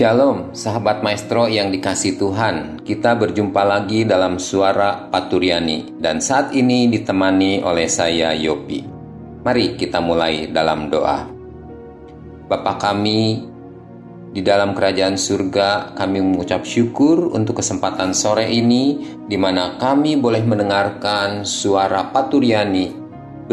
Shalom, sahabat maestro yang dikasih Tuhan. Kita berjumpa lagi dalam suara Paturiani dan saat ini ditemani oleh saya Yopi. Mari kita mulai dalam doa. Bapa kami di dalam kerajaan surga, kami mengucap syukur untuk kesempatan sore ini di mana kami boleh mendengarkan suara Paturiani.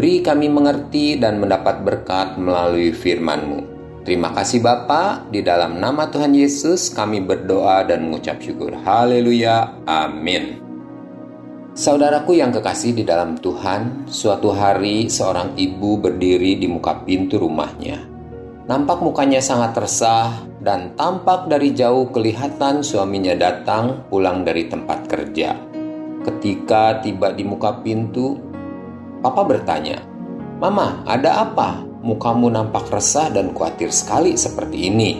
Beri kami mengerti dan mendapat berkat melalui firman-Mu. Terima kasih Bapa, di dalam nama Tuhan Yesus kami berdoa dan mengucap syukur. Haleluya. Amin. Saudaraku yang kekasih di dalam Tuhan, suatu hari seorang ibu berdiri di muka pintu rumahnya. Nampak mukanya sangat resah dan tampak dari jauh kelihatan suaminya datang pulang dari tempat kerja. Ketika tiba di muka pintu, Papa bertanya, "Mama, ada apa?" Mukamu nampak resah dan khawatir sekali seperti ini.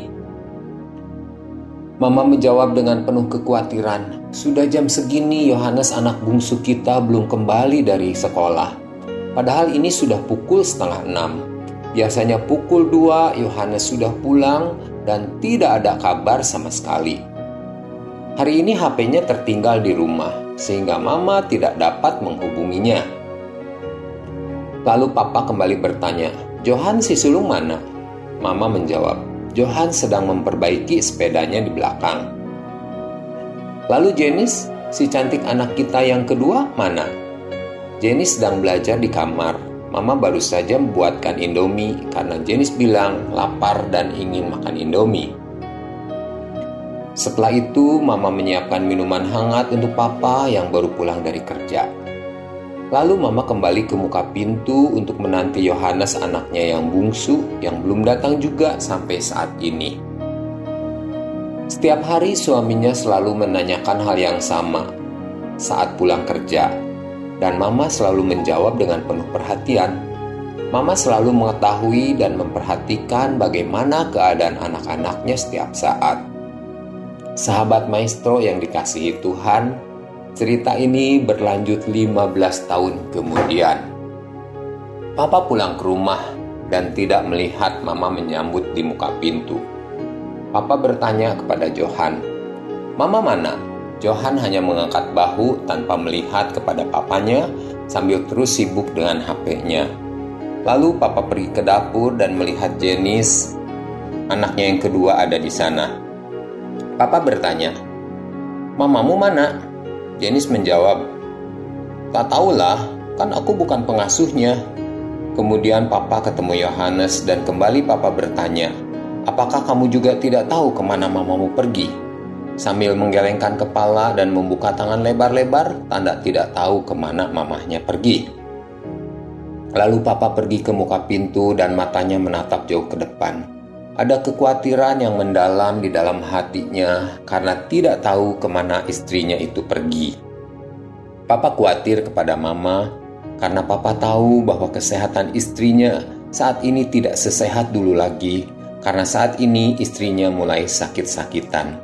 Mama menjawab dengan penuh kekhawatiran, sudah jam segini Yohanes anak bungsu kita belum kembali dari sekolah. Padahal ini sudah pukul setengah enam. Biasanya pukul dua Yohanes sudah pulang dan tidak ada kabar sama sekali. Hari ini HP-nya tertinggal di rumah, sehingga mama tidak dapat menghubunginya. Lalu papa kembali bertanya, Johan si sulung mana? Mama menjawab, Johan sedang memperbaiki sepedanya di belakang. Lalu Jenis, si cantik anak kita yang kedua mana? Jenis sedang belajar di kamar. Mama baru saja membuatkan Indomie karena Jenis bilang lapar dan ingin makan Indomie. Setelah itu, Mama menyiapkan minuman hangat untuk Papa yang baru pulang dari kerja. Lalu mama kembali ke muka pintu untuk menanti Yohanes anaknya yang bungsu yang belum datang juga sampai saat ini. Setiap hari suaminya selalu menanyakan hal yang sama saat pulang kerja. Dan mama selalu menjawab dengan penuh perhatian. Mama selalu mengetahui dan memperhatikan bagaimana keadaan anak-anaknya setiap saat. Sahabat maestro yang dikasihi Tuhan, Cerita ini berlanjut 15 tahun kemudian. Papa pulang ke rumah dan tidak melihat mama menyambut di muka pintu. Papa bertanya kepada Johan, "Mama mana?" Johan hanya mengangkat bahu tanpa melihat kepada papanya sambil terus sibuk dengan HP-nya. Lalu papa pergi ke dapur dan melihat Jenis, anaknya yang kedua ada di sana. Papa bertanya, "Mamamu mana?" Jenis menjawab, Tak tahulah, kan aku bukan pengasuhnya. Kemudian papa ketemu Yohanes dan kembali papa bertanya, Apakah kamu juga tidak tahu ke mana mamamu pergi? Sambil menggelengkan kepala dan membuka tangan lebar-lebar, tanda tidak tahu ke mana mamahnya pergi. Lalu papa pergi ke muka pintu dan matanya menatap jauh ke depan. Ada kekhawatiran yang mendalam di dalam hatinya karena tidak tahu ke mana istrinya itu pergi. Papa khawatir kepada mama karena papa tahu bahwa kesehatan istrinya saat ini tidak sesehat dulu lagi karena saat ini istrinya mulai sakit-sakitan.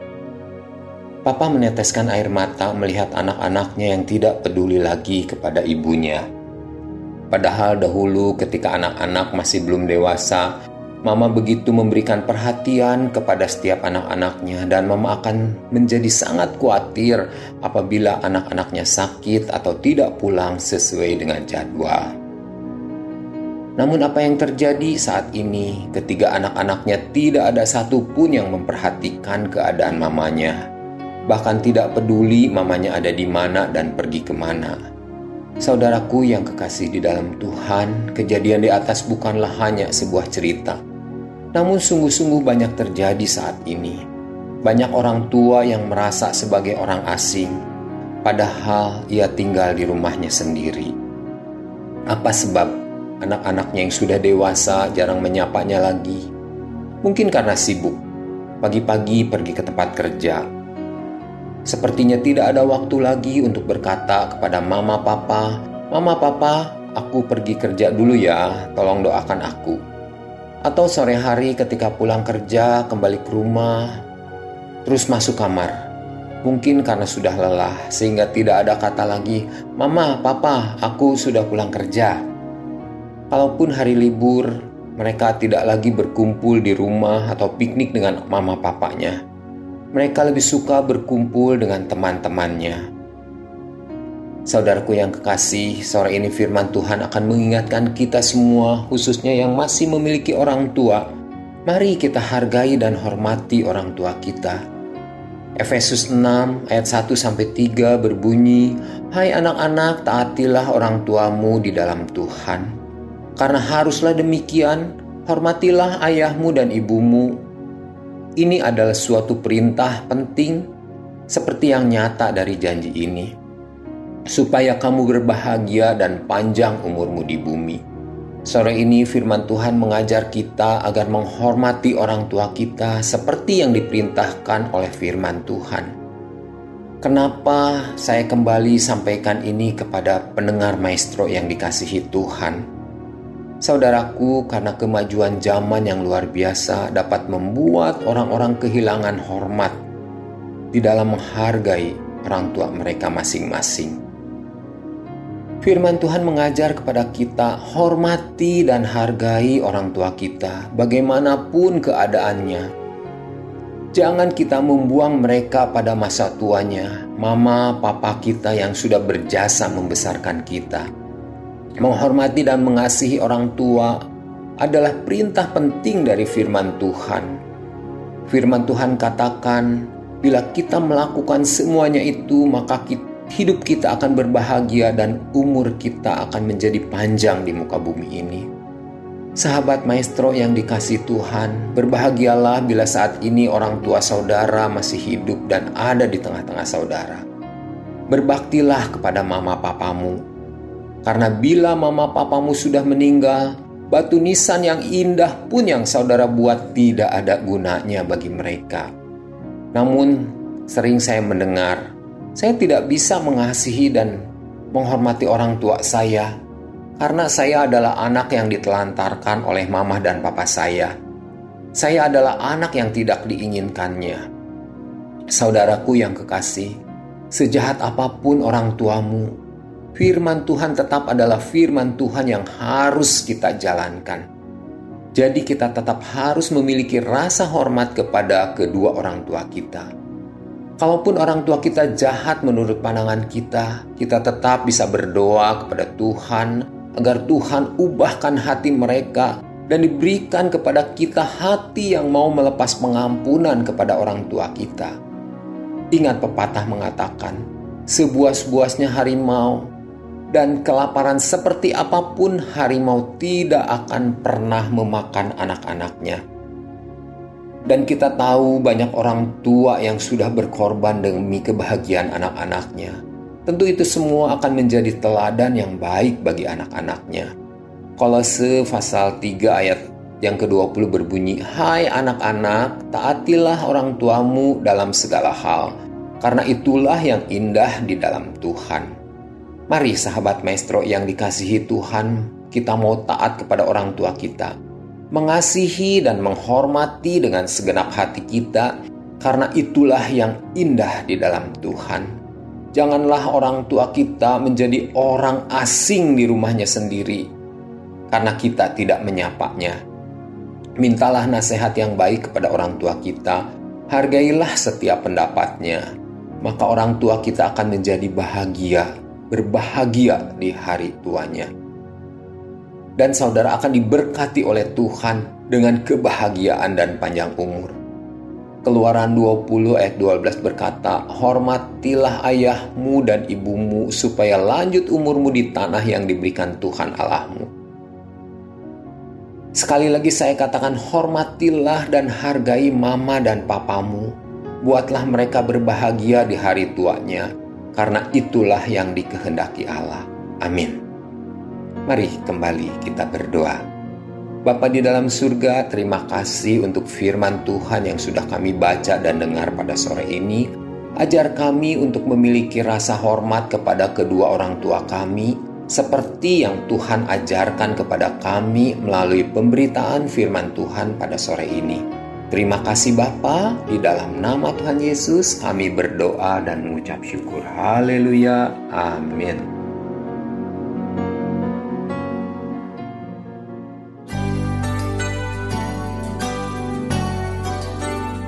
Papa meneteskan air mata melihat anak-anaknya yang tidak peduli lagi kepada ibunya. Padahal dahulu ketika anak-anak masih belum dewasa, Mama begitu memberikan perhatian kepada setiap anak-anaknya dan Mama akan menjadi sangat khawatir apabila anak-anaknya sakit atau tidak pulang sesuai dengan jadwal. Namun apa yang terjadi saat ini ketika anak-anaknya tidak ada satupun yang memperhatikan keadaan mamanya. Bahkan tidak peduli mamanya ada di mana dan pergi ke mana. Saudaraku yang kekasih di dalam Tuhan, kejadian di atas bukanlah hanya sebuah cerita, namun sungguh-sungguh banyak terjadi saat ini. Banyak orang tua yang merasa sebagai orang asing, padahal ia tinggal di rumahnya sendiri. Apa sebab anak-anaknya yang sudah dewasa jarang menyapanya lagi? Mungkin karena sibuk, pagi-pagi pergi ke tempat kerja. Sepertinya tidak ada waktu lagi untuk berkata kepada mama papa, "Mama papa, aku pergi kerja dulu ya, tolong doakan aku. Atau sore hari ketika pulang kerja, kembali ke rumah, terus masuk kamar. Mungkin karena sudah lelah, sehingga tidak ada kata lagi, "Mama, Papa, aku sudah pulang kerja." Kalaupun hari libur, mereka tidak lagi berkumpul di rumah atau piknik dengan mama papanya. Mereka lebih suka berkumpul dengan teman-temannya. Saudaraku yang kekasih, sore ini firman Tuhan akan mengingatkan kita semua, khususnya yang masih memiliki orang tua. Mari kita hargai dan hormati orang tua kita. Efesus 6 ayat 1 sampai 3 berbunyi, "Hai anak-anak, taatilah orang tuamu di dalam Tuhan." Karena haruslah demikian, hormatilah ayahmu dan ibumu. Ini adalah suatu perintah penting seperti yang nyata dari janji ini. Supaya kamu berbahagia dan panjang umurmu di bumi. Sore ini firman Tuhan mengajar kita agar menghormati orang tua kita seperti yang diperintahkan oleh firman Tuhan. Kenapa saya kembali sampaikan ini kepada pendengar maestro yang dikasihi Tuhan? Saudaraku, karena kemajuan zaman yang luar biasa dapat membuat orang-orang kehilangan hormat di dalam menghargai orang tua mereka masing-masing. Firman Tuhan mengajar kepada kita, hormati dan hargai orang tua kita, bagaimanapun keadaannya. Jangan kita membuang mereka pada masa tuanya, mama, papa kita yang sudah berjasa membesarkan kita Menghormati dan mengasihi orang tua adalah perintah penting dari firman Tuhan. Firman Tuhan katakan, bila kita melakukan semuanya itu, maka hidup kita akan berbahagia dan umur kita akan menjadi panjang di muka bumi ini. Sahabat maestro yang dikasih Tuhan, berbahagialah bila saat ini orang tua saudara masih hidup dan ada di tengah-tengah saudara. Berbaktilah kepada mama papamu, karena bila mama papamu sudah meninggal, batu nisan yang indah pun yang saudara buat tidak ada gunanya bagi mereka. Namun, sering saya mendengar, saya tidak bisa mengasihi dan menghormati orang tua saya karena saya adalah anak yang ditelantarkan oleh mama dan papa saya. Saya adalah anak yang tidak diinginkannya. Saudaraku yang kekasih, sejahat apa pun orang tuamu, firman Tuhan tetap adalah firman Tuhan yang harus kita jalankan. Jadi kita tetap harus memiliki rasa hormat kepada kedua orang tua kita. Kalaupun orang tua kita jahat menurut pandangan kita, kita tetap bisa berdoa kepada Tuhan agar Tuhan ubahkan hati mereka dan diberikan kepada kita hati yang mau melepas pengampunan kepada orang tua kita. Ingat pepatah mengatakan, sebuas-buasnya harimau dan kelaparan seperti apa pun harimau tidak akan pernah memakan anak-anaknya. Dan kita tahu banyak orang tua yang sudah berkorban demi kebahagiaan anak-anaknya. Tentu itu semua akan menjadi teladan yang baik bagi anak-anaknya. Kolose pasal 3 ayat yang ke-20 berbunyi, Hai anak-anak, taatilah orang tuamu dalam segala hal, karena itulah yang indah di dalam Tuhan. Mari sahabat maestro yang dikasihi Tuhan, kita mau taat kepada orang tua kita. Mengasihi dan menghormati dengan segenap hati kita, karena itulah yang indah di dalam Tuhan. Janganlah orang tua kita menjadi orang asing di rumahnya sendiri, karena kita tidak menyapanya. Mintalah nasihat yang baik kepada orang tua kita, hargailah setiap pendapatnya, maka orang tua kita akan menjadi bahagia berbahagia di hari tuanya. Dan saudara akan diberkati oleh Tuhan dengan kebahagiaan dan panjang umur. Keluaran 20 ayat 12 berkata, Hormatilah ayahmu dan ibumu supaya lanjut umurmu di tanah yang diberikan Tuhan Allahmu. Sekali lagi saya katakan hormatilah dan hargai mama dan papamu. Buatlah mereka berbahagia di hari tuanya karena itulah yang dikehendaki Allah. Amin. Mari kembali kita berdoa. Bapa di dalam surga, terima kasih untuk firman Tuhan yang sudah kami baca dan dengar pada sore ini. Ajar kami untuk memiliki rasa hormat kepada kedua orang tua kami, seperti yang Tuhan ajarkan kepada kami melalui pemberitaan firman Tuhan pada sore ini. Terima kasih Bapa, di dalam nama Tuhan Yesus kami berdoa dan mengucap syukur. Haleluya. Amin.